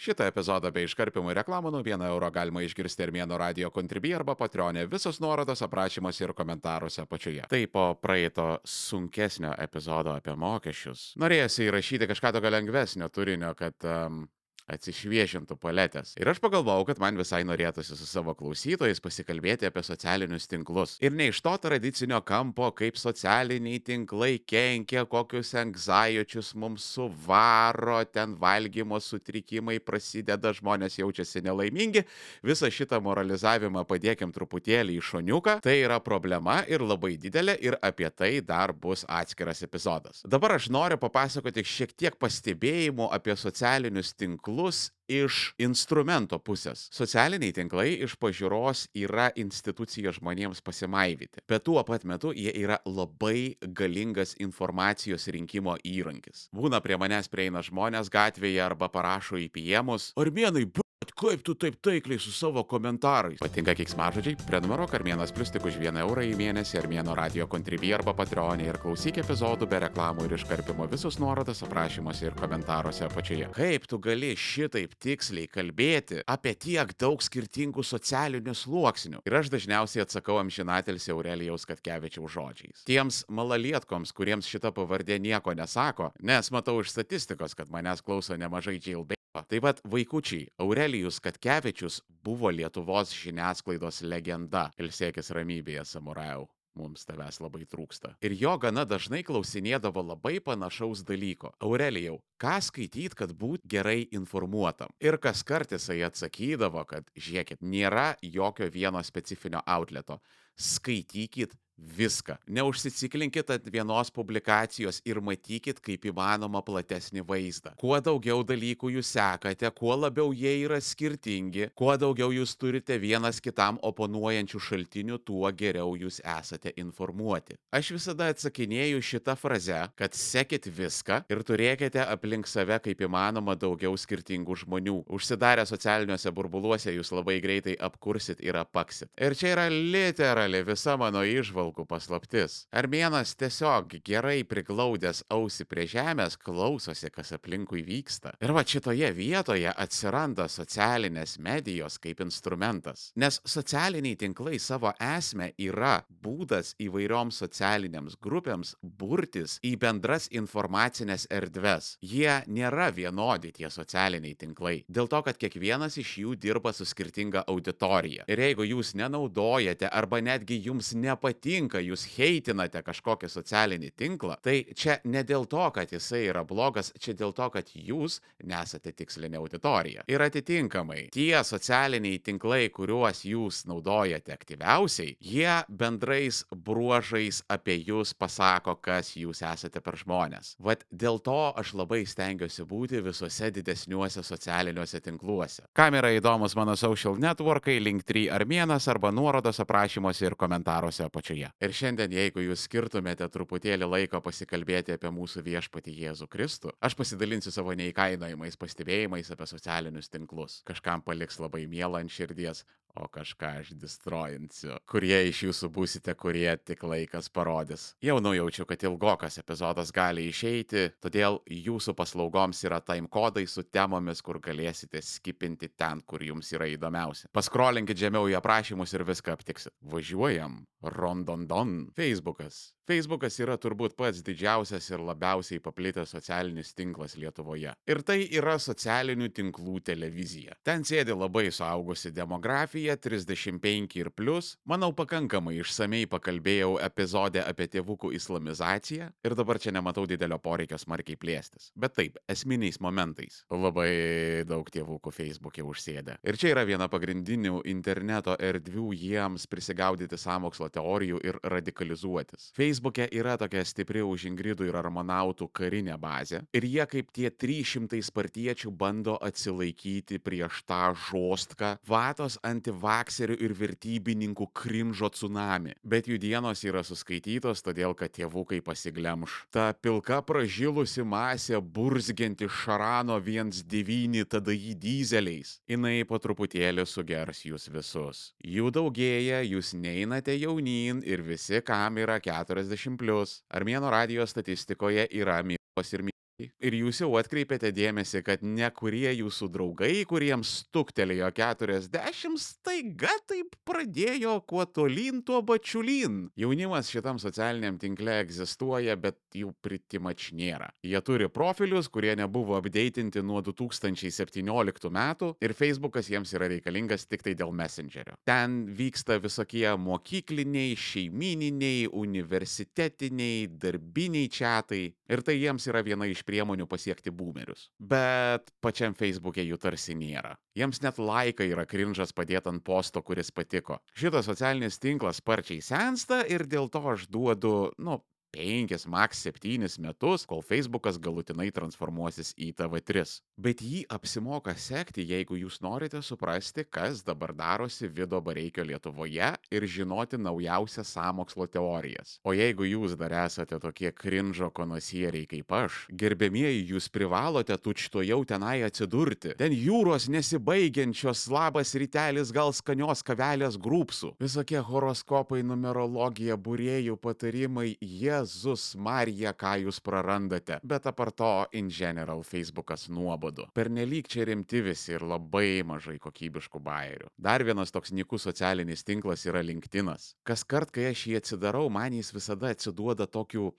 Šitą epizodą bei iškarpimų reklamų nuo 1 euro galima išgirsti Armėno radio kontribį arba patronė. Visos nuorodos aprašymuose ir komentaruose apačioje. Tai po praeito sunkesnio epizodo apie mokesčius. Norėjusi įrašyti kažką tokio lengvesnio turinio, kad um, atsišviežintų paletės. Ir aš pagalvojau, kad man visai norėtųsi su savo klausytojais pasikalbėti apie socialinius tinklus. Ir ne iš to tradicinio kampo, kaip socialiniai tinklai kenkia, kokius anxijočius mums suvaro, ten valgymo sutrikimai prasideda, žmonės jaučiasi nelaimingi. Visą šitą moralizavimą padėkim truputėlį į šoniuką. Tai yra problema ir labai didelė ir apie tai dar bus atskiras epizodas. Dabar aš noriu papasakoti šiek tiek pastebėjimų apie socialinius tinklus tinklus iš instrumento pusės. Socialiniai tinklai iš pažiūros yra institucija žmonėms pasimaivyti, bet tuo pat metu jie yra labai galingas informacijos rinkimo įrankis. Būna prie manęs prieina žmonės gatvėje arba parašo į piemus, armėnai, Bet kaip tu taip taikliai su savo komentarais? Patinka kiksmažodžiai? Prenumeruok Armėnas Plus tik už 1 eurą į mėnesį Armėno radio kontribį arba Patreonė ir klausyk epizodų be reklamų ir iškarpimo visus nuorodas aprašymuose ir komentaruose apačioje. Kaip tu gali šitaip tiksliai kalbėti apie tiek daug skirtingų socialinių sluoksnių? Ir aš dažniausiai atsakau amžinatelsi Aurelijaus Katkevičiaus žodžiais. Tiems malalietkoms, kuriems šita pavardė nieko nesako, nes matau iš statistikos, kad manęs klauso nemažai jailbė. Taip pat vaikučiai Aurelijus Katkevičius buvo Lietuvos žiniasklaidos legenda. Ilsėkis ramybėje, samurajau. Mums tavęs labai trūksta. Ir jo gana dažnai klausinėdavo labai panašaus dalyko. Aurelijau, ką skaityt, kad būt gerai informuotam? Ir kas kart jisai atsakydavo, kad žiūrėkit, nėra jokio vieno specifinio outleto. Skaitykit viską. Neužsiciklinkit ant vienos publikacijos ir matykit kaip įmanoma platesnį vaizdą. Kuo daugiau dalykų jūs sekate, kuo labiau jie yra skirtingi, kuo daugiau jūs turite vienas kitam oponuojančių šaltinių, tuo geriau jūs esate informuoti. Aš visada atsakinėju šitą frazę, kad sekit viską ir turėkite aplink save kaip įmanoma daugiau skirtingų žmonių. Užsidarę socialiniuose burbuluose jūs labai greitai apkursit ir apaksit. Ir čia yra literali visa mano išvalga įžvalgų paslaptis. Armėnas tiesiog gerai priglaudęs ausį prie žemės klausosi, kas aplinkui vyksta. Ir va šitoje vietoje atsiranda socialinės medijos kaip instrumentas. Nes socialiniai tinklai savo esmę yra būdas įvairioms socialinėms grupėms burtis į bendras informacinės erdves. Jie nėra vienodi tie socialiniai tinklai. Dėl to, kad kiekvienas iš jų dirba su skirtinga auditorija. Ir jeigu jūs nenaudojate arba netgi jums nepatinka, nepatinka, jūs heitinate kažkokį socialinį tinklą, tai čia ne dėl to, kad jisai yra blogas, čia dėl to, kad jūs nesate tikslinė auditorija. Ir atitinkamai, tie socialiniai tinklai, kuriuos jūs naudojate aktyviausiai, jie bendrais bruožais apie jūs pasako, kas jūs esate per žmonės. Vat dėl to aš labai stengiuosi būti visuose didesniuose socialiniuose tinkluose. Kam yra įdomus mano social networkai, link3 armėnas arba nuorodos aprašymuose ir komentaruose apačioje. Ir šiandien, jeigu jūs skirtumėte truputėlį laiko pasikalbėti apie mūsų viešpatį Jėzų Kristų, aš pasidalinsiu savo neįkainojimais pastebėjimais apie socialinius tinklus. Kažkam paliks labai mielą ant širdies, o kažką aš distrojinsiu. Kurie iš jūsų būsite, kurie tik laikas parodys. Jau nujaučiu, kad ilgokas epizodas gali išeiti, todėl jūsų paslaugoms yra time kodai su temomis, kur galėsite skipinti ten, kur jums yra įdomiausia. Paskrolinkit žemiau į aprašymus ir viską aptiksit. Važiuojam. Rondondon. Facebookas. Facebookas yra turbūt pats didžiausias ir labiausiai paplitęs socialinis tinklas Lietuvoje. Ir tai yra socialinių tinklų televizija. Ten sėdi labai suaugusi demografija, 35 ir plus. Manau, pakankamai išsamei pakalbėjau epizode apie tėvukų islamizaciją ir dabar čia nematau didelio poreikio smarkiai plėstis. Bet taip, esminiais momentais. Labai daug tėvukų Facebook'e užsėdė. Ir čia yra viena pagrindinių interneto erdvių jiems prisigaudyti samokslo teorijų ir radikalizuotis. Facebook'e yra tokia stipri už Ingridų ir Armonautų karinė bazė ir jie kaip tie 300 spartiečių bando atsilaikyti prieš tą žostką vatos antivakserių ir vertybininkų krimžo tsunami. Bet jų dienos yra suskaitytos, todėl kad tėvukai pasiglemš. Ta pilka pražilusi masė burzgianti Šarano 1.9 tada į dizeliais. Jinai po truputėlį sugers jūs visus. Jų daugėja, jūs neinate jaunyn ir visi, kam yra 40 plus. Armėno radio statistikoje yra mylos ir Ir jūs jau atkreipėte dėmesį, kad ne kurie jūsų draugai, kuriems stuktelėjo 40, staiga taip pradėjo kuo tolyn, tuo bačiulyn. Jaunimas šitam socialiniam tinkle egzistuoja, bet jų pritimač nėra. Jie turi profilius, kurie nebuvo updatinti nuo 2017 metų ir Facebookas jiems yra reikalingas tik tai dėl Messengerio. Ten vyksta visokie mokykliniai, šeimininiai, universitetiniai, darbiniai čiatai ir tai jiems yra viena iš priemonių pasiekti boomerius. Bet pačiam Facebook'e jų tarsi nėra. Jiems net laikai yra krinžas padėti ant posto, kuris patiko. Šitas socialinis tinklas sparčiai sensta ir dėl to aš duodu, nu, penkis, maks septynis metus, kol Facebookas galutinai transformuosis į TV3. Bet jį apsimoka sekti, jeigu jūs norite suprasti, kas dabar darosi Vido Bareikio Lietuvoje ir žinoti naujausias sąmokslo teorijas. O jeigu jūs dar esate tokie krinžo konosieriai kaip aš, gerbėmieji, jūs privalote tučto jau tenai atsidurti. Ten jūros nesibaigiančios labas rytelis gal skanios kavelės grūpsų. Visokie horoskopai, numerologija, būrėjų patarimai, jie Jėzus Marija, ką jūs prarandate. Bet apart to, in general, Facebookas nuobodu. Pernelyg čia rimti visi ir labai mažai kokybiškų bairių. Dar vienas toks nikus socialinis tinklas yra LinkedInas. Kas kart, kai aš jį atsidarau, man jis visada atsiduoda tokiu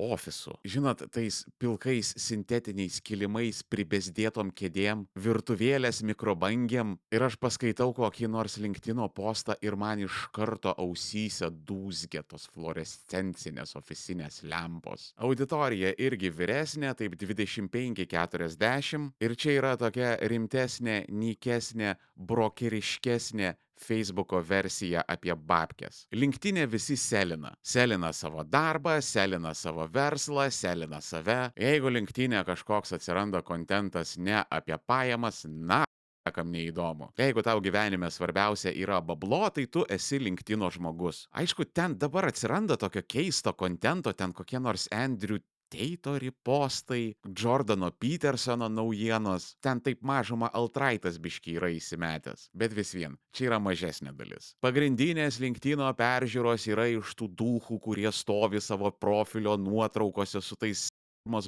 ofisu. Žinot, tais pilkais sintetiniais kilimais, pribezdėtom kėdėm, virtuvėlės mikrobangiam ir aš paskaitau kokį nors linktino postą ir man iš karto ausyse dūzgia tos fluorescencinės oficinės lempos. Auditorija irgi vyresnė, taip 25-40 ir čia yra tokia rimtesnė, nykesnė, brokeriškesnė Facebooko versiją apie babkes. Linktinė visi selina. Selina savo darbą, selina savo verslą, selina save. Jeigu linktinė kažkoks atsiranda kontentas ne apie pajamas, na, kam neįdomu. Jeigu tau gyvenime svarbiausia yra bablo, tai tu esi linktino žmogus. Aišku, ten dabar atsiranda tokio keisto kontento, ten kokie nors Andrew Teito ripostai, Jordano Petersono naujienos, ten taip mažuma Altraitas biški yra įsimetęs, bet vis vien, čia yra mažesnė dalis. Pagrindinės linktino peržiūros yra iš tų duhų, kurie stovi savo profilio nuotraukose su tais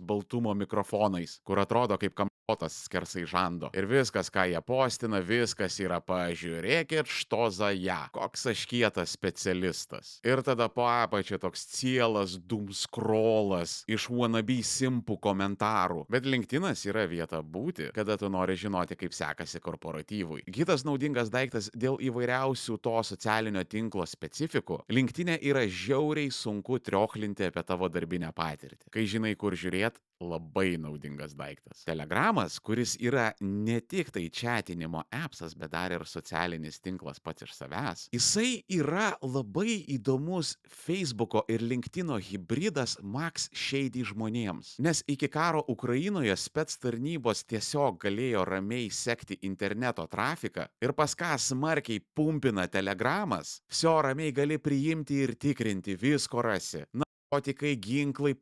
baltumo mikrofonais, kur atrodo kaip kam otas skersai žando. Ir viskas, ką jie postina, viskas yra pažiūrėkit što za ją. Koks aš kietas specialistas. Ir tada po apačia toks cielas dumskrolas iš wannabe simpų komentarų. Bet LinkedInas yra vieta būti, kada tu nori žinoti, kaip sekasi korporatyvui. Kitas naudingas daiktas dėl įvairiausių to socialinio tinklo specifikų. LinkedInė yra žiauriai sunku triochlinti apie tavo darbinę patirtį. Kai žinai, kur žiūrėt, labai naudingas daiktas. Telegramas, kuris yra ne tik tai chatinimo appsas, bet dar ir socialinis tinklas pats iš savęs, jisai yra labai įdomus Facebooko ir LinkedIno hybridas Max Shady žmonėms. Nes iki karo Ukrainoje spets tarnybos tiesiog galėjo ramiai sekti interneto trafiką ir pas ką smarkiai pumpina telegramas, vsio ramiai gali priimti ir tikrinti, visko rasi. Narkotikai, ginklai,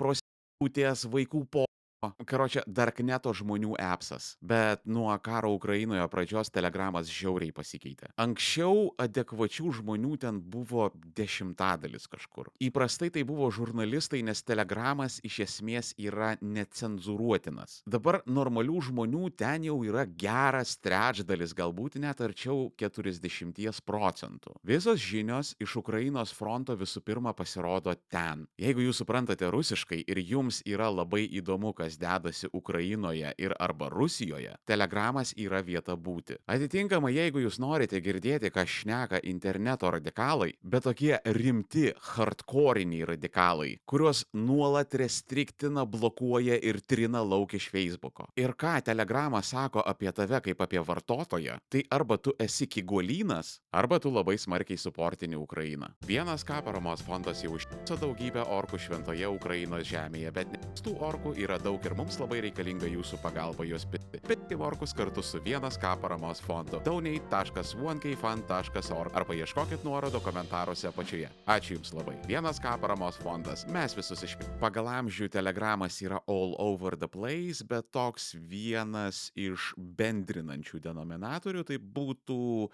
prostitutės, vaikų po Karočią, Darkneto žmonių appsas, bet nuo karo Ukrainoje pradžios telegramas žiauriai pasikeitė. Anksčiau adekvačių žmonių ten buvo dešimtadalis kažkur. Įprastai tai buvo žurnalistai, nes telegramas iš esmės yra necenzuruotinas. Dabar normalių žmonių ten jau yra geras trečdalis, galbūt net arčiau 40 procentų. Visos žinios iš Ukrainos fronto visų pirma pasirodo ten. Jeigu jūs suprantate rusiškai ir jums yra labai įdomu, kas kas dedasi Ukrainoje ir arba Rusijoje, telegramas yra vieta būti. Atitinkamai, jeigu jūs norite girdėti, ką šneka interneto radikalai, bet tokie rimti, hardcoriniai radikalai, kuriuos nuolat restriktina, blokuoja ir trina lauk iš Facebooko. Ir ką telegramas sako apie tave kaip apie vartotoją, tai arba tu esi kiguolynas, arba tu labai smarkiai suportini Ukrainą. Vienas ką paramos fondas jau užtiso daugybę orkų šventoje Ukrainos žemėje, bet tų orkų yra daug daug ir mums labai reikalinga jūsų pagalba juos pirkti. Pirkti morkus kartu su vienas K paramos fondu. donate.1kfund.org arba ieškokit nuorodų komentaruose apačioje. Ačiū Jums labai. Vienas K paramos fondas. Mes visus išpirkime. Pagal amžių telegramas yra all over the place, bet toks vienas iš bendrinančių denominatorių tai būtų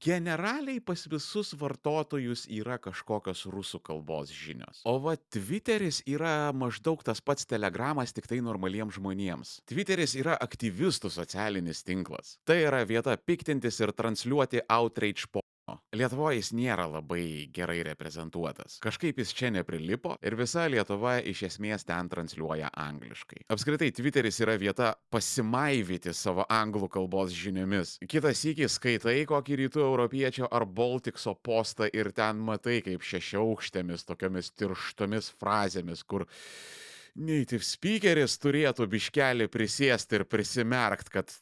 generaliai pas visus vartotojus yra kažkokios rusų kalbos žinios. O va Twitteris yra maždaug tas pats telegramas tik tai normaliems žmonėms. Twitteris yra aktyvistų socialinis tinklas. Tai yra vieta piktintis ir transliuoti outrage po Lietuvoje jis nėra labai gerai reprezentuotas. Kažkaip jis čia neprilipo ir visa Lietuva iš esmės ten transliuoja angliškai. Apskritai, Twitteris yra vieta pasimaivyti savo anglų kalbos žiniomis. Kitas įkis skaitai kokį rytų europiečio ar Baltikso postą ir ten matai kaip šešiaukštėmis tokiamis tirštomis frazėmis, kur native speakeris turėtų biškelį prisėsti ir prisimerkt, kad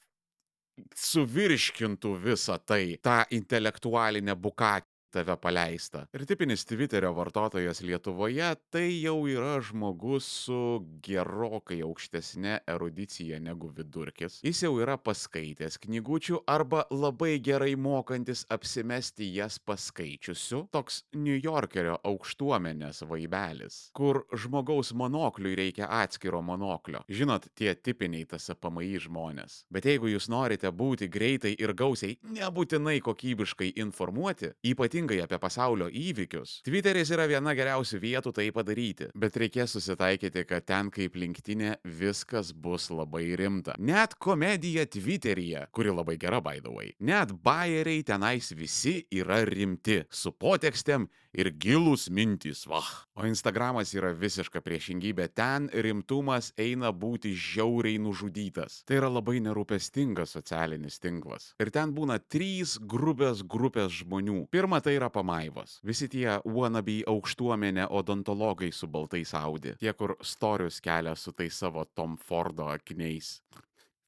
suvirškintų visą tai, tą intelektualinę bukakę tave paleista. Ir tipinis Twitterio vartotojas Lietuvoje tai jau yra žmogus su gerokai aukštesnė erudicija negu vidurkis. Jis jau yra paskaitęs knygučių arba labai gerai mokantis apsimesti jas paskaičiusiu. Toks New Yorkerio aukštuomenės vaibelis, kur žmogaus monokliui reikia atskiro monoklio. Žinot, tie tipiniai tas PMI žmonės. Bet jeigu jūs norite būti greitai ir gausiai, nebūtinai kokybiškai informuoti, ypatingai ypatingai apie pasaulio įvykius, Twitteris yra viena geriausių vietų tai padaryti, bet reikės susitaikyti, kad ten kaip linktinė viskas bus labai rimta. Net komedija Twitteryje, kuri labai gera way, net bayeriai tenais visi yra rimti, su potekstėm ir gilus mintys, vah. O Instagramas yra visiška priešingybė, ten rimtumas eina būti žiauriai nužudytas. Tai yra labai nerūpestingas socialinis tinklas. Ir ten būna trys grupės grupės žmonių. Pirma, tai yra pamaivos. Visi tie wannabe aukštuomenė odontologai su baltais audi. Tie, kur storius kelia su tai savo Tom Fordo akiniais.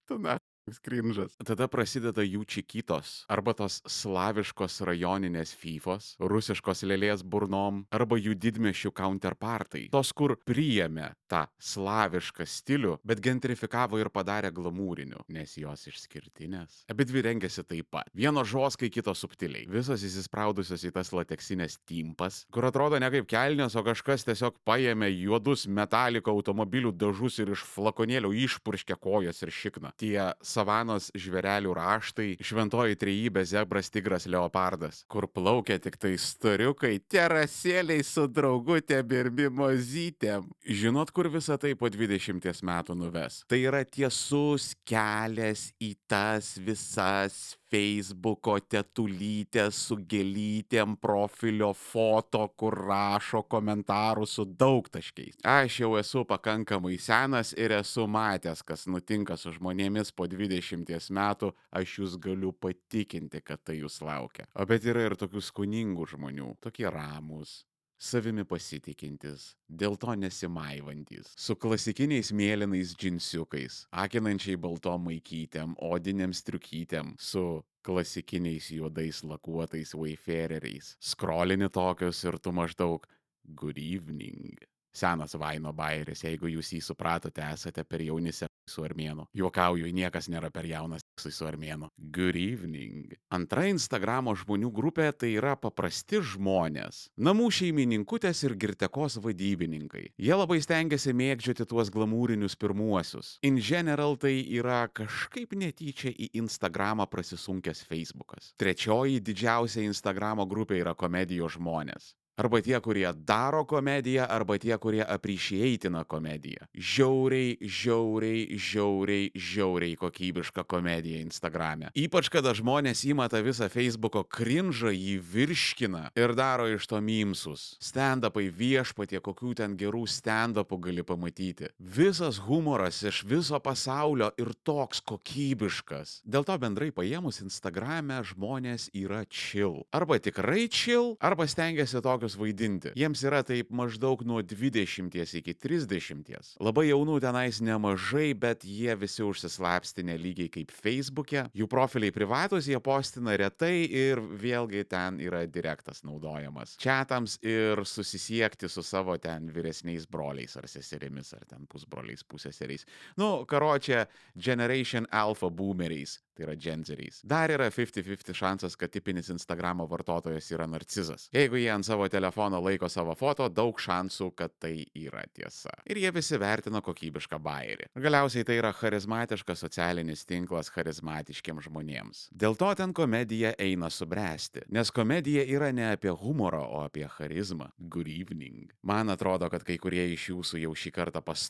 Tu na. Skrinžas. Tada prasideda jų čikytos, arba tos slaviškos rajoninės fyfos, rusiškos lėlės burnom, arba jų didmešių counterpartai. Tos, kur priėmė tą slavišką stilių, bet gentrifikavo ir padarė glamūriniu, nes jos išskirtinės. Abi dvi rengėsi taip pat. Vieno žoskai, kito subtiliai. Visos įsispraudusios į tas lateksinės timpas, kur atrodo ne kaip kelnės, o kažkas tiesiog paėmė juodus metaliko automobilių dažus ir iš flakonėlio išpurškė kojas ir šikną. Tie savanos žvėrelių raštai, šventoji trejybė zebras, tigras, leopardas, kur plaukia tik tai storiukai, terasėliai su draugutėm ir mimozytėm. Žinot, kur visa tai po 20 metų nuves? Tai yra tiesus kelias į tas visas feisbuko tetulytės su gėlytėm profilio foto, kur rašo komentarus su daugtaškiais. Aš jau esu pakankamai senas ir esu matęs, kas nutinka su žmonėmis po 20 metų, aš jūs galiu patikinti, kad tai jūs laukia. O bet yra ir tokių skoningų žmonių, tokie ramus, savimi pasitikintis, dėl to nesimaivantis, su klasikiniais mėlynais džinsiukais, akinančiai baltom maikytėm, odinėm striukytėm, su klasikiniais juodais lakuotais wayfareriais. Skrolini tokius ir tu maždaug good evening. Senas Vaino bairis, jeigu jūs jį supratote, esate per jauni su armėnu. Juokauju, niekas nėra per jaunas su armėnu. Good evening. Antra Instagramo žmonių grupė tai yra paprasti žmonės. Namų šeimininkutės ir girtekos vadybininkai. Jie labai stengiasi mėgdžioti tuos glamūrinius pirmuosius. In general tai yra kažkaip netyčia į Instagramą prasisunkęs Facebookas. Trečioji didžiausia Instagramo grupė yra komedijos žmonės. Arba tie, kurie daro komediją, arba tie, kurie aprišėitina komediją. Žiauriai, žiauriai, žiauriai, žiauriai kokybiška komedija Instagrame. Ypač, kada žmonės įmata visą Facebooko krinžą, jį virškina ir daro iš to mimsus. Stand-upai viešpatie, kokių ten gerų stand-upų gali pamatyti. Visas humoras iš viso pasaulio ir toks kokybiškas. Dėl to bendrai paėmus Instagrame žmonės yra chill. Arba tikrai chill, arba stengiasi tokio tokius vaidinti. Jiems yra taip maždaug nuo 20 iki 30. Labai jaunų tenais nemažai, bet jie visi užsislapstinė lygiai kaip Facebook'e. Jų profiliai privatus, jie postina retai ir vėlgi ten yra direktas naudojamas. Čiatams ir susisiekti su savo ten vyresniais broliais ar seserimis ar ten pusbroliais, puseseriais. Nu, karočią Generation Alpha boomeriais tai yra dženzeriais. Dar yra 50-50 šansas, kad tipinis Instagramo vartotojas yra narcizas. Jeigu jie ant savo telefono laiko savo foto, daug šansų, kad tai yra tiesa. Ir jie visi vertina kokybišką bairį. Galiausiai tai yra charizmatiškas socialinis tinklas charizmatiškiams žmonėms. Dėl to ten komedija eina subręsti. Nes komedija yra ne apie humorą, o apie charizmą. Good evening. Man atrodo, kad kai kurie iš jūsų jau šį kartą pas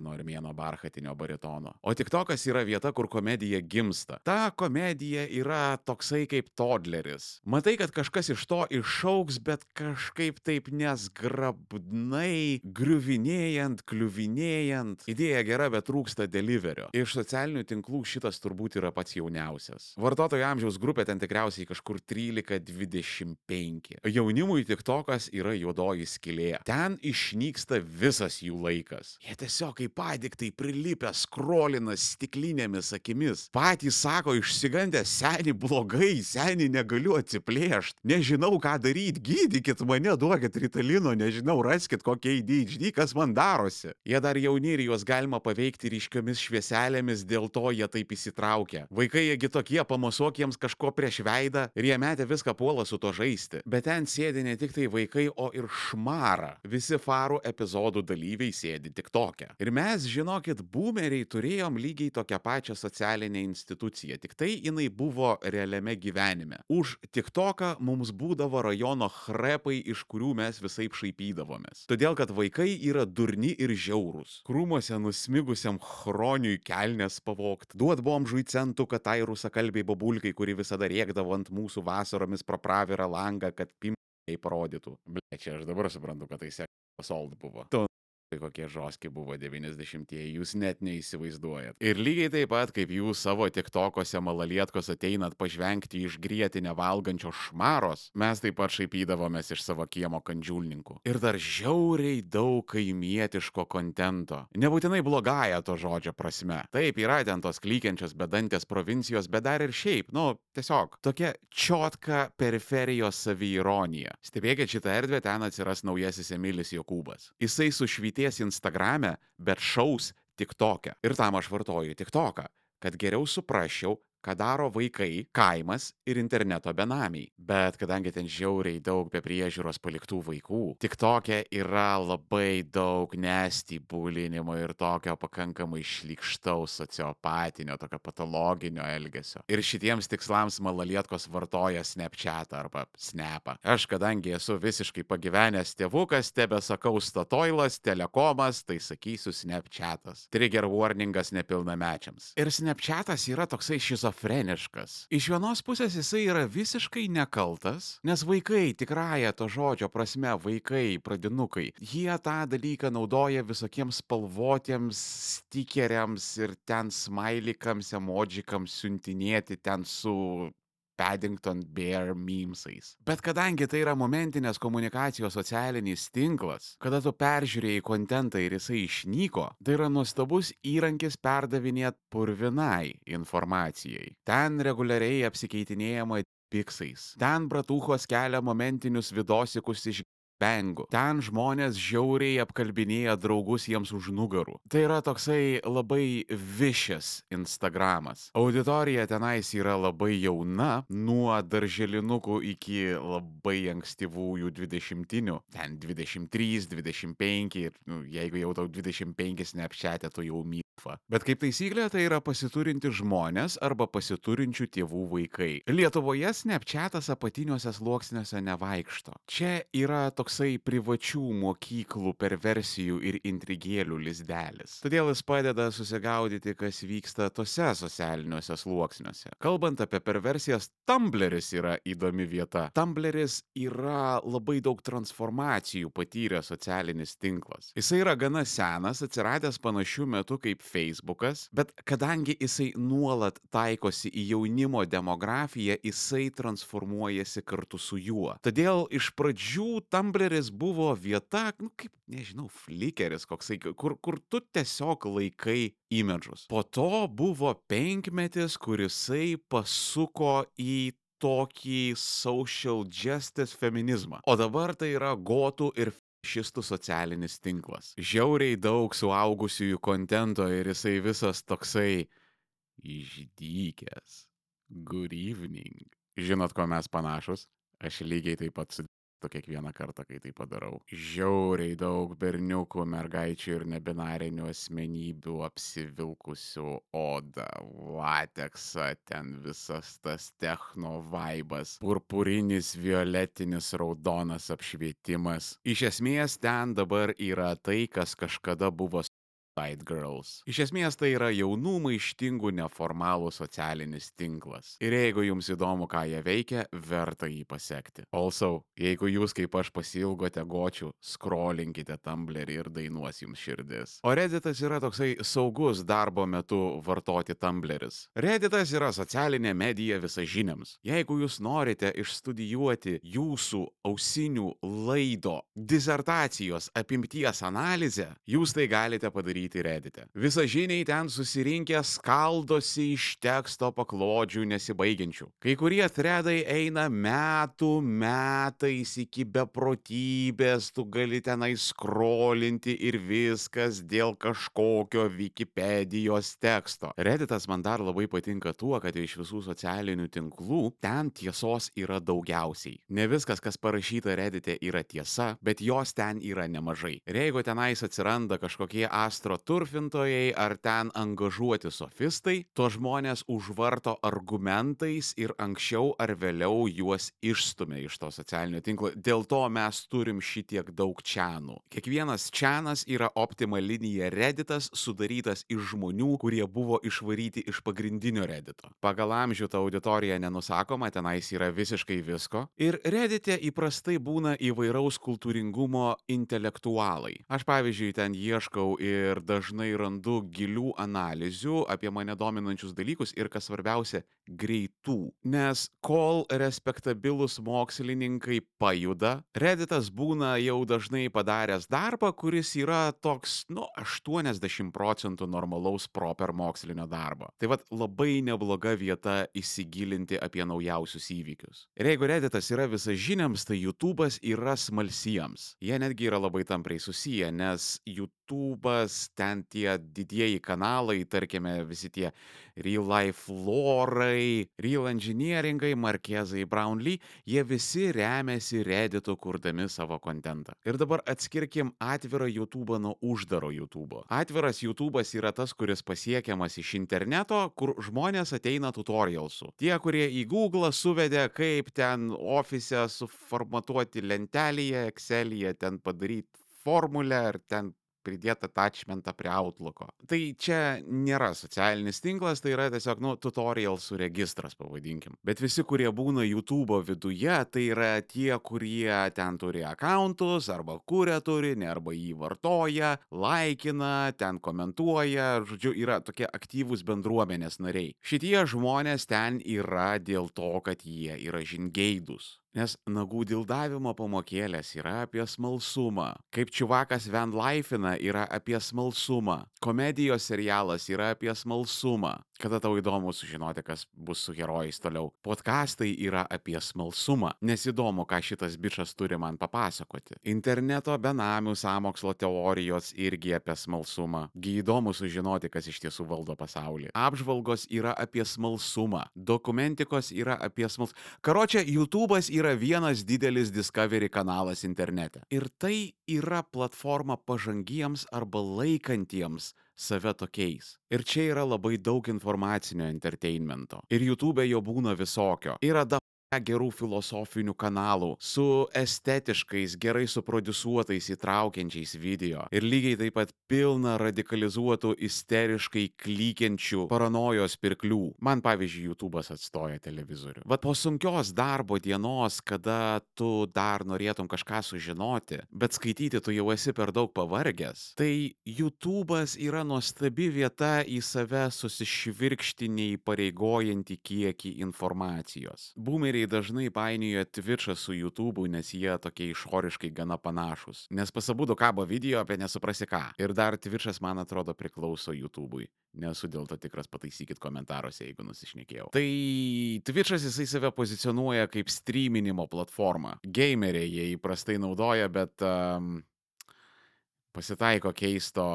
nuo armėno barchatinio baritono. O tik tokas yra vieta, kur komedija gimsta. Ta komedija yra toksai kaip todleris. Matai, kad kažkas iš to išauks, bet kažkaip taip nesgrabnai, griuvinėjant, kliuvinėjant. Idėja gera, bet trūksta deliverio. Iš socialinių tinklų šitas turbūt yra pats jauniausias. Vartotojų amžiaus grupė ten tikriausiai kažkur 13-25. Jaunimui tik tokas yra juodoji skilė. Ten išnyksta visas jų laikas. Jie tiesiog tiesiog kaip padiktai prilipę skrolina stiklinėmis akimis. Patys sako išsigandę, seniai blogai, seniai negaliu atsiplėšti, nežinau ką daryti, gydykit mane, duokit ritalino, nežinau, raskit kokie ADHD, kas man darosi. Jie dar jauni ir juos galima paveikti ryškiomis švieselėmis, dėl to jie taip įsitraukia. Vaikai jiegi tokie, pamosuok jiems kažko prieš veidą ir jie metė viską puolą su to žaisti. Bet ten sėdi ne tik tai vaikai, o ir šmara. Visi farų epizodų dalyviai sėdi tik tokia. Ir mes, žinokit, boomeriai turėjom lygiai tokią pačią socialinę instituciją, tik tai jinai buvo realiame gyvenime. Už TikToką mums būdavo rajono chrepai, iš kurių mes visai šaipydavomės. Todėl, kad vaikai yra durni ir žiaurūs. Krūmuose nusmigusiam chroniui kelnes pavokt, duot bomžui centų, kad tai rusakalbiai bobulkai, kuri visada rėkdavo ant mūsų vasaromis pro pravirą langą, kad pimai parodytų. Ble, čia aš dabar suprantu, kad tai sekas old buvo. Tu Tai kokie žoski buvo 90-ieji, jūs net neįsivaizduojat. Ir lygiai taip pat, kaip jūs savo tiktokose malalietkos ateinat pažvengti iš grėtinę valgančio šmaros, mes taip pat šaipydavomės iš savo kiemo kandžiulninkų. Ir dar žiauriai daug kaimietiško kontento. Nebūtinai blogąją to žodžio prasme. Taip, yra ten tos klykiančios bedantės provincijos, bet dar ir šiaip, nu, tiesiog tokia čiotka periferijos saviironija. Stebėkit šitą erdvę, ten atsiras naujasis Emilis Jokūbas. Jisai sušvyti švyties Instagrame, bet šaus TikTok'e. Ir tam aš vartoju TikTok'ą, kad geriau suprasčiau, ką daro vaikai, kaimas ir interneto benamiai. Bet kadangi ten žiauriai daug be priežiūros paliktų vaikų, tik tokia yra labai daug nesti būlinimo ir tokio pakankamai šlikštaus sociopatinio, tokio patologinio elgesio. Ir šitiems tikslams malalietkos vartoja Snapchat arba Snapą. Aš kadangi esu visiškai pagyvenęs tėvukas, tebe sakau statoilas, telekomas, tai sakysiu Snapchatas. Trigger warningas nepilnamečiams. Ir Snapchatas yra toksai šizofreniškas šizofreniškas. Iš vienos pusės jisai yra visiškai nekaltas, nes vaikai, tikrąją to žodžio prasme, vaikai, pradinukai, jie tą dalyką naudoja visokiems spalvotiems stikeriams ir ten smailikams, emodžikams siuntinėti ten su Paddington Bear memesais. Bet kadangi tai yra momentinės komunikacijos socialinis tinklas, kada tu peržiūrėjai kontentą ir jisai išnyko, tai yra nuostabus įrankis perdavinėti purvinai informacijai. Ten reguliariai apsikeitinėjama piksais. Ten bratuchos kelia momentinius vidosikus iš bengu. Ten žmonės žiauriai apkalbinėja draugus jiems už nugarų. Tai yra toksai labai višės Instagramas. Auditorija tenais yra labai jauna, nuo darželinukų iki labai ankstyvųjų dvidešimtinių. Ten 23, 25 ir nu, jeigu jau tau 25 neapšetė, tu jau myli. Bet kaip taisyklė, tai yra pasiturinti žmonės arba pasiturinčių tėvų vaikai. Lietuvoje snapchatas apatiniuose sluoksniuose nevaikšto. Čia yra toksai privačių mokyklų perversijų ir intrigėlių lizdelis. Todėl jis padeda susigaudyti, kas vyksta tose socialiniuose sluoksniuose. Kalbant apie perversijas, Tumbleris yra įdomi vieta. Tumbleris yra labai daug transformacijų patyręs socialinis tinklas. Jisai yra gana senas, atsiradęs panašių metų kaip Facebookas, bet kadangi jisai nuolat taikosi į jaunimo demografiją, jisai transformuojasi kartu su juo. Todėl iš pradžių Tumbleris buvo vieta, nu, kaip, nežinau, flikeris koksai, kur, kur tu tiesiog laikai imidžus. Po to buvo penkmetis, kurisai pasuko į tokį social justice feminizmą. O dabar tai yra gotų ir šistų socialinis tinklas. Žiauriai daug suaugusiųjų kontento ir jisai visas toksai išdykęs. Good evening. Žinot, ko mes panašus? Aš lygiai taip pat su tu kiekvieną kartą, kai tai padarau. Žiauriai daug berniukų, mergaičių ir nebinarinių asmenybių apsivilkusių odą, lateksą, ten visas tas techno vaibas, purpurinis, violetinis, raudonas apšvietimas. Iš esmės ten dabar yra tai, kas kažkada buvo Side Girls. Iš esmės tai yra jaunų maištingų neformalų socialinis tinklas. Ir jeigu jums įdomu, ką jie veikia, verta jį pasiekti. Also, jeigu jūs kaip aš pasilgote gočių, scrollinkite Tumblerį ir dainuos jums širdis. O Redditas yra toksai saugus darbo metu vartoti Tumbleris. Redditas yra socialinė medija visažiniams. Jeigu jūs norite išstudijuoti jūsų ausinių laido disertacijos apimties analizę, jūs tai galite padaryti daryti Reddite. Visažiniai ten susirinkę skaldosi iš teksto paklodžių nesibaigiančių. Kai kurie threadai eina metų metais iki beprotybės, tu gali tenai skrolinti ir viskas dėl kažkokio Wikipedijos teksto. Redditas man dar labai patinka tuo, kad iš visų socialinių tinklų ten tiesos yra daugiausiai. Ne viskas, kas parašyta Reddite yra tiesa, bet jos ten yra nemažai. Ir jeigu tenais atsiranda kažkokie astro praturfintojai ar ten angažuoti sofistai, to žmonės užvarto argumentais ir anksčiau ar vėliau juos išstumia iš to socialinio tinklo. Dėl to mes turim šitiek daug čianų. Kiekvienas čianas yra optima linija redditas sudarytas iš žmonių, kurie buvo išvaryti iš pagrindinio reddito. Pagal amžių ta auditorija nenusakoma, tenais yra visiškai visko. Ir reddite įprastai būna įvairaus kultūringumo intelektualai. Aš pavyzdžiui ten ieškau ir dažnai randu gilių analizių apie mane dominančius dalykus ir, kas svarbiausia, greitų. Nes kol respektabilus mokslininkai pajuda, Redditas būna jau dažnai padaręs darbą, kuris yra toks, nu, 80 procentų normalaus proper mokslinio darbo. Tai vad labai nebloga vieta įsigilinti apie naujausius įvykius. Ir jeigu Redditas yra visažiniams, tai YouTube'as yra smalsiems. Jie netgi yra labai tampriai susiję, nes YouTube'as ten tie didieji kanalai, tarkime, visi tie Real Life Lorai, Real Engineeringai, Markezai, Brownlee, jie visi remiasi Redditu kurdami savo kontentą. Ir dabar atskirkim atvirą YouTube nuo uždaro YouTube. Atviras YouTube'as yra tas, kuris pasiekiamas iš interneto, kur žmonės ateina tutorialsų. Tie, kurie į Google suvedė, kaip ten ofise suformatuoti lentelėje, Excel'yje, ten padaryti formulę ar ten pridėt attachmentą prie Outlooko. Tai čia nėra socialinis tinklas, tai yra tiesiog, nu, tutorialsų registras, pavadinkim. Bet visi, kurie būna YouTube viduje, tai yra tie, kurie ten turi akauntus, arba kuria turinį, arba jį vartoja, laikina, ten komentuoja, žodžiu, yra tokie aktyvūs bendruomenės nariai. Šitie žmonės ten yra dėl to, kad jie yra žingeidus. Nes nagų dildavimo pamokėlės yra apie smalsumą. Kaip čiuvakas Van Laifina yra apie smalsumą. Komedijos serialas yra apie smalsumą. Kada tau įdomu sužinoti, kas bus su herojais toliau. Podcastai yra apie smalsumą. Nes įdomu, ką šitas bičias turi man papasakoti. Interneto benamių samokslo teorijos irgi apie smalsumą. Gi įdomu sužinoti, kas iš tiesų valdo pasaulį. Apžvalgos yra apie smalsumą. Dokumentikos yra apie smalsumą. Karočią, YouTube'as yra vienas didelis Discovery kanalas internete. Ir tai yra platforma pažangiems arba laikantiems save tokiais. Ir čia yra labai daug informacinio entertainmento. Ir YouTube jo būna visokio. Yra da gerų filosofinių kanalų su estetiškais, gerai suprodusuotais, įtraukiančiais video. Ir lygiai taip pat pilna radikalizuotų, isteriškai klykiančių paranojos pirklių. Man pavyzdžiui, YouTube'as atstoja televizorių. Vat po sunkios darbo dienos, kada tu dar norėtum kažką sužinoti, bet skaityti tu jau esi per daug pavargęs, tai YouTube'as yra nuostabi vieta į save susišvirkšti neįpareigojantį kiekį informacijos. Boomeriai dažnai painioja Twitch'ą su YouTube'u, nes jie tokie išoriškai gana panašus. Nes pasabudu kabo video apie nesuprasi ką. Ir dar Twitch'as, man atrodo, priklauso YouTube'ui. Nesu dėl to tikras, pataisykit komentaruose, jeigu nusišnekėjau. Tai Twitch'as jisai save pozicionuoja kaip streaminimo platformą. Gameriai jie įprastai naudoja, bet um, pasitaiko keisto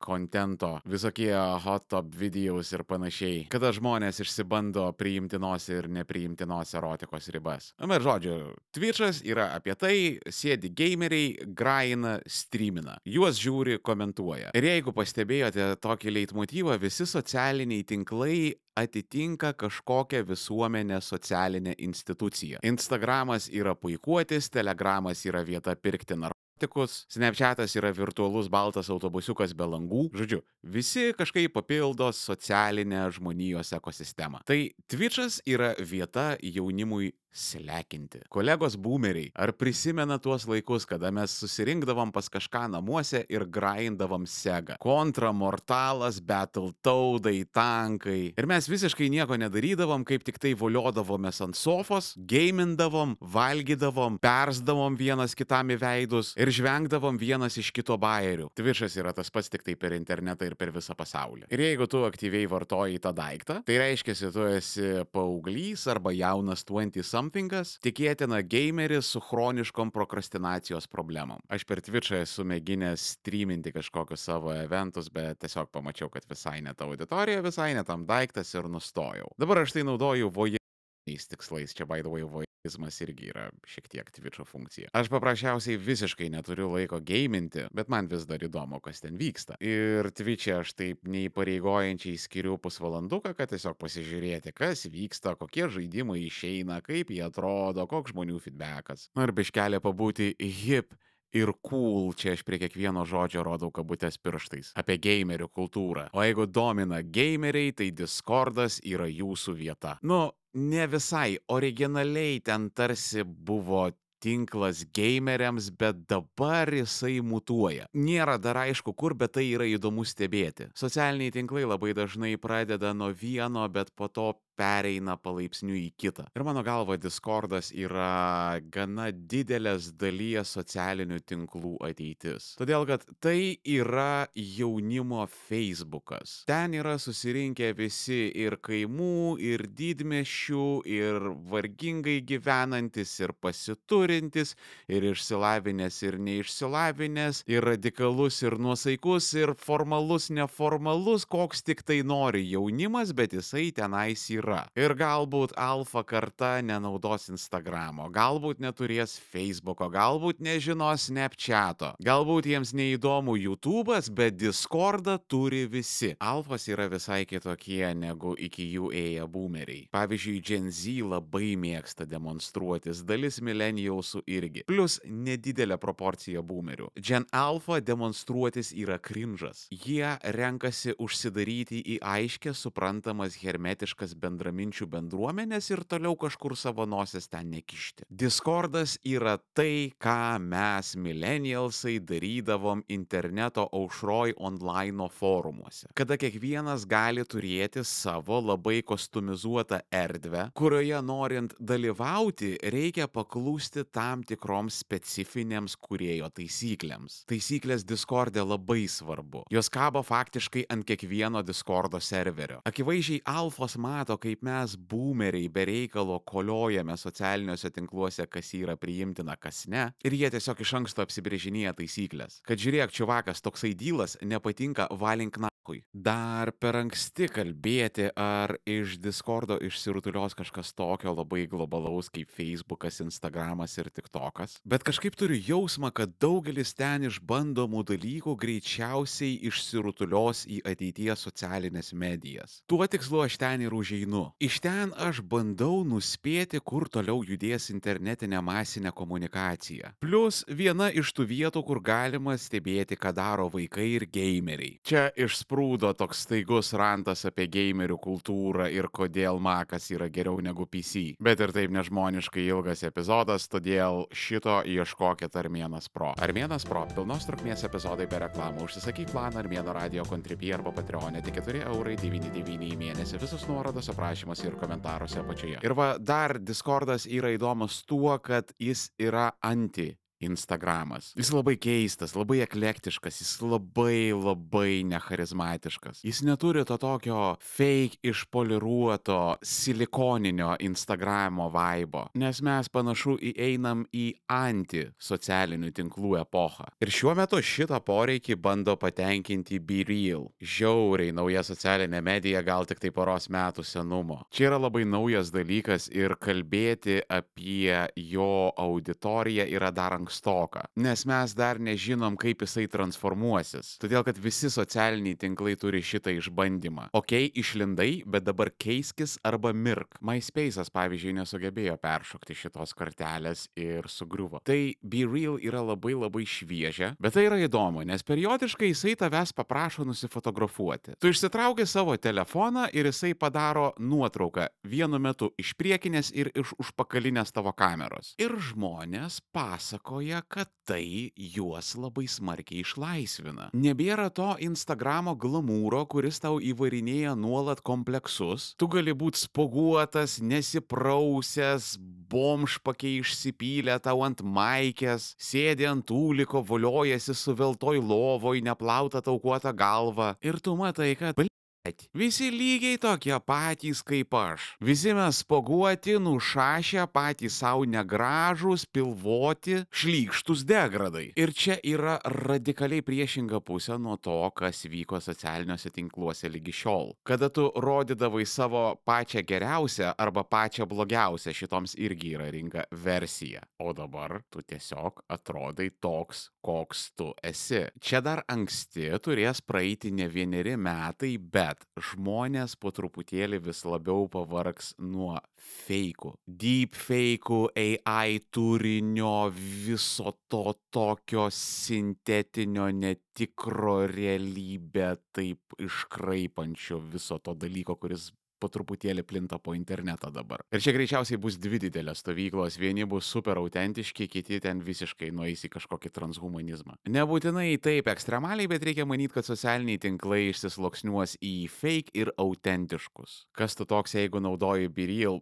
kontento, visokie hot top videos ir panašiai, kada žmonės išsibando priimtinos ir nepriimtinos erotikos ribas. Na ir žodžiu, Twitch'as yra apie tai, sėdi gameriai, graina, streamina. Juos žiūri, komentuoja. Ir jeigu pastebėjote tokį leitmotyvą, visi socialiniai tinklai atitinka kažkokią visuomenę socialinę instituciją. Instagramas yra puikuotis, Telegramas yra vieta pirkti narkotikus, Snapchatas yra virtualus baltas autobusiukas be langų. Žodžiu, visi kažkaip papildo socialinę žmonijos ekosistemą. Tai Twitch'as yra vieta jaunimui slekinti. Kolegos boomeriai, ar prisimena tuos laikus, kada mes susirinkdavom pas kažką namuose ir grindavom segą? Kontra, mortalas, battletaudai, tankai. Ir mes visiškai nieko nedarydavom, kaip tik tai voliodavomės ant sofos, gamindavom, valgydavom, persdavom vienas kitam į veidus ir žvengdavom vienas iš kito bairių. Twitch'as yra tas pats tik tai per internetą ir per visą pasaulį. Ir jeigu tu aktyviai vartoji tą daiktą, tai reiškia, tu esi paauglys arba jaunas 20 somethingas, tikėtina gameris su chroniškom prokrastinacijos problemom. Aš per Twitch'ą esu mėginęs streaminti kažkokius savo eventus, bet tiesiog pamačiau, kad visai ne ta auditorija, visai ne tam daiktas ir nustojau. Dabar aš tai naudoju voyeurs tikslais, čia by the way voyeurs izmas irgi yra šiek tiek Twitch'o funkcija. Aš paprasčiausiai visiškai neturiu laiko gaiminti, bet man vis dar įdomu, kas ten vyksta. Ir Twitch'e aš taip neįpareigojančiai skiriu pusvalanduką, kad tiesiog pasižiūrėti, kas vyksta, kokie žaidimai išeina, kaip jie atrodo, koks žmonių feedbackas. Na ir biškelė pabūti hip ir cool, čia aš prie kiekvieno žodžio rodau kabutės pirštais, apie gamerių kultūrą. O jeigu domina gameriai, tai Discordas yra jūsų vieta. Nu, ne visai originaliai ten tarsi buvo tinklas gameriams, bet dabar jisai mutuoja. Nėra dar aišku kur, bet tai yra įdomu stebėti. Socialiniai tinklai labai dažnai pradeda nuo vieno, bet po to pereina palaipsniui į kitą. Ir mano galva, Discordas yra gana didelės dalies socialinių tinklų ateitis. Todėl, kad tai yra jaunimo Facebookas. Ten yra susirinkę visi ir kaimų, ir didmešių, ir vargingai gyvenantis, ir pasiturintis, ir išsilavinęs, ir neišsilavinęs, ir radikalus, ir nuosaikus, ir formalus, neformalus, koks tik tai nori jaunimas, bet jisai tenais yra yra. Ir galbūt alfa karta nenaudos Instagramo, galbūt neturės Facebooko, galbūt nežinos Snapchato, galbūt jiems neįdomu YouTube'as, bet Discordą turi visi. Alfas yra visai kitokie negu iki jų ėję boomeriai. Pavyzdžiui, Gen Z labai mėgsta demonstruotis, dalis millennialsų irgi. Plus nedidelė proporcija boomerių. Gen Alpha demonstruotis yra krinžas. Jie renkasi užsidaryti į aiškę suprantamas hermetiškas bendravimas bendraminčių bendruomenės ir toliau kažkur savo nosis ten nekišti. Discordas yra tai, ką mes millennialsai darydavom interneto aušroj online forumuose. Kada kiekvienas gali turėti savo labai kostumizuotą erdvę, kurioje norint dalyvauti, reikia paklūsti tam tikroms specifinėms kurėjo taisyklėms. Taisyklės Discordė labai svarbu. Jos kabo faktiškai ant kiekvieno Discordo serverio. Akivaizdžiai alfos mato, kaip mes boomeriai be reikalo koliojame socialiniuose tinkluose, kas yra priimtina, kas ne, ir jie tiesiog iš anksto apsibrėžinėja taisyklės. Kad žiūrėk, čiuvakas, toksai dylas nepatinka, valink na. Dar per anksti kalbėti, ar iš Discordo išsirutulios kažkas tokio labai globalaus kaip Facebookas, Instagramas ir TikTokas. Bet kažkaip turiu jausmą, kad daugelis ten išbandomų dalykų greičiausiai išsirutulios į ateities socialinės medijas. Tuo tikslu aš ten ir užeinu. Iš ten aš bandau nuspėti, kur toliau judės internetinė masinė komunikacija. Plus viena iš tų vietų, kur galima stebėti, ką daro vaikai ir gameriai. Čia išsprūdo toks staigus rantas apie gamerių kultūrą ir kodėl Makas yra geriau negu PC. Bet ir taip nežmoniškai ilgas epizodas, todėl šito ieškokit Armėnas Pro. Armėnas Pro - pilnos trukmės epizodai be reklamų. Užsisakyk planą Armėno radio kontribį arba Patreonė tik 4 eurai 99 į mėnesį. Visus nuorodos aprašymuose ir komentaruose apačioje. Ir va, dar Discordas yra įdomus tuo, kad jis yra anti Instagramas. Jis labai keistas, labai eklektiškas, jis labai labai necharizmatiškas. Jis neturi to tokio fake išpoliruoto silikoninio Instagramo vaibo, nes mes panašu įeinam į anti socialinių tinklų epochą. Ir šiuo metu šitą poreikį bando patenkinti Be Real. Žiauriai nauja socialinė medija, gal tik tai poros metų senumo. Čia yra labai naujas dalykas ir kalbėti apie jo auditoriją yra dar anksti ankstoka, nes mes dar nežinom, kaip jisai transformuosis. Todėl, kad visi socialiniai tinklai turi šitą išbandymą. Ok, išlindai, bet dabar keiskis arba mirk. MySpace'as, pavyzdžiui, nesugebėjo peršokti šitos kartelės ir sugriuvo. Tai Be Real yra labai labai šviežia, bet tai yra įdomu, nes periodiškai jisai tavęs paprašo nusifotografuoti. Tu išsitrauki savo telefoną ir jisai padaro nuotrauką vienu metu iš priekinės ir iš užpakalinės tavo kameros. Ir žmonės pasakoja, kad tai juos labai smarkiai išlaisvina. Nebėra to Instagramo glamūro, kuris tau įvarinėja nuolat kompleksus. Tu gali būti spoguotas, nesiprausęs, bomžpakiai išsipylę tau ant maikės, sėdi ant tūliko, voliojasi suveltoj lovoj, neplauta taukuota galva. Ir tu matai, kad Visi lygiai tokie patys kaip aš. Visi mes spoguoti, nušašę, patys savo negražus, pilvoti, šlykštus degradai. Ir čia yra radikaliai priešinga pusė nuo to, kas vyko socialiniuose tinkluose lygi šiol. Kada tu rodydavai savo pačią geriausią arba pačią blogiausią, šitoms irgi yra rinka versija. O dabar tu tiesiog atrodai toks, koks tu esi. Čia dar anksti turės praeiti ne vieneri metai, bet bet žmonės po truputėlį vis labiau pavargs nuo feikų. Deepfake'ų, AI turinio, viso to tokio sintetinio, netikro realybę taip iškraipančio viso to dalyko, kuris po truputėlį plinta po internetą dabar. Ir čia greičiausiai bus dvi didelės stovyklos. Vieni bus super autentiški, kiti ten visiškai nueis į kažkokį transhumanizmą. Nebūtinai taip ekstremaliai, bet reikia manyti, kad socialiniai tinklai išsisloksniuos į fake ir autentiškus. Kas tu toks, jeigu naudoji Biril,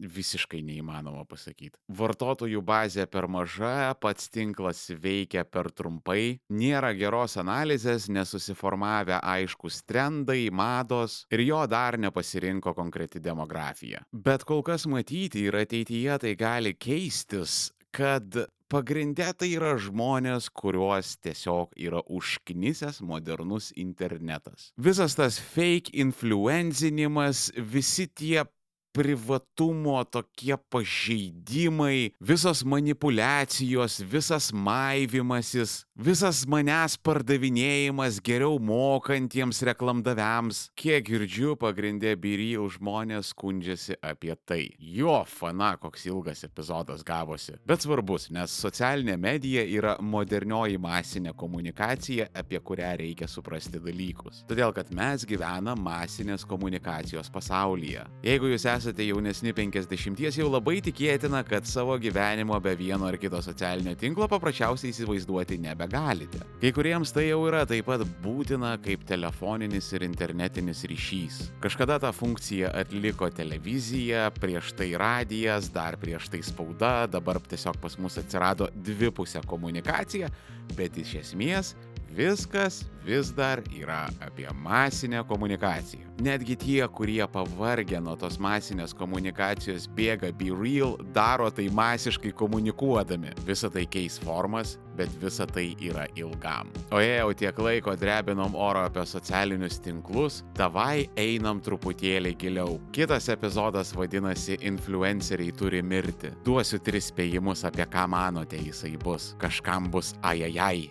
visiškai neįmanoma pasakyti. Vartotojų bazė per maža, pats tinklas veikia per trumpai, nėra geros analizės, nesusiformavę aiškus trendai, mados ir jo dar nepasirinko konkreti demografija. Bet kol kas matyti ir ateityje tai gali keistis, kad pagrinde tai yra žmonės, kuriuos tiesiog yra užknisęs modernus internetas. Visas tas fake influencinimas, visi tie privatumo tokie pažeidimai, visos manipulacijos, visas maivimasis, visas manęs pardavinėjimas geriau mokantiems reklamdaviams. Kiek girdžiu, pagrindė Biril žmonės skundžiasi apie tai. Jo, fana, koks ilgas epizodas gavosi. Bet svarbus, nes socialinė medija yra modernioji masinė komunikacija, apie kurią reikia suprasti dalykus. Todėl, kad mes gyvenam masinės komunikacijos pasaulyje. Jeigu jūs esate esate jaunesni 50, jau labai tikėtina, kad savo gyvenimo be vieno ar kito socialinio tinklo paprasčiausiai įsivaizduoti nebegalite. Kai kuriems tai jau yra taip pat būtina kaip telefoninis ir internetinis ryšys. Kažkada tą funkciją atliko televizija, prieš tai radijas, dar prieš tai spauda, dabar tiesiog pas mus atsirado dvipusė komunikacija, bet iš esmės viskas vis dar yra apie masinę komunikaciją. Netgi tie, kurie pavargę nuo tos masinės komunikacijos bėga be real, daro tai masiškai komunikuodami. Visa tai keis formas, bet visa tai yra ilgam. O jei jau tiek laiko drebinom oro apie socialinius tinklus, davai einam truputėlį giliau. Kitas epizodas vadinasi Influenceriai turi mirti. Duosiu tris spėjimus, apie ką manote jisai bus. Kažkam bus ajajai,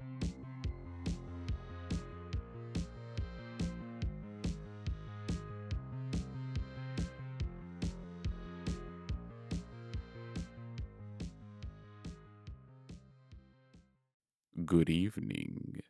Good evening.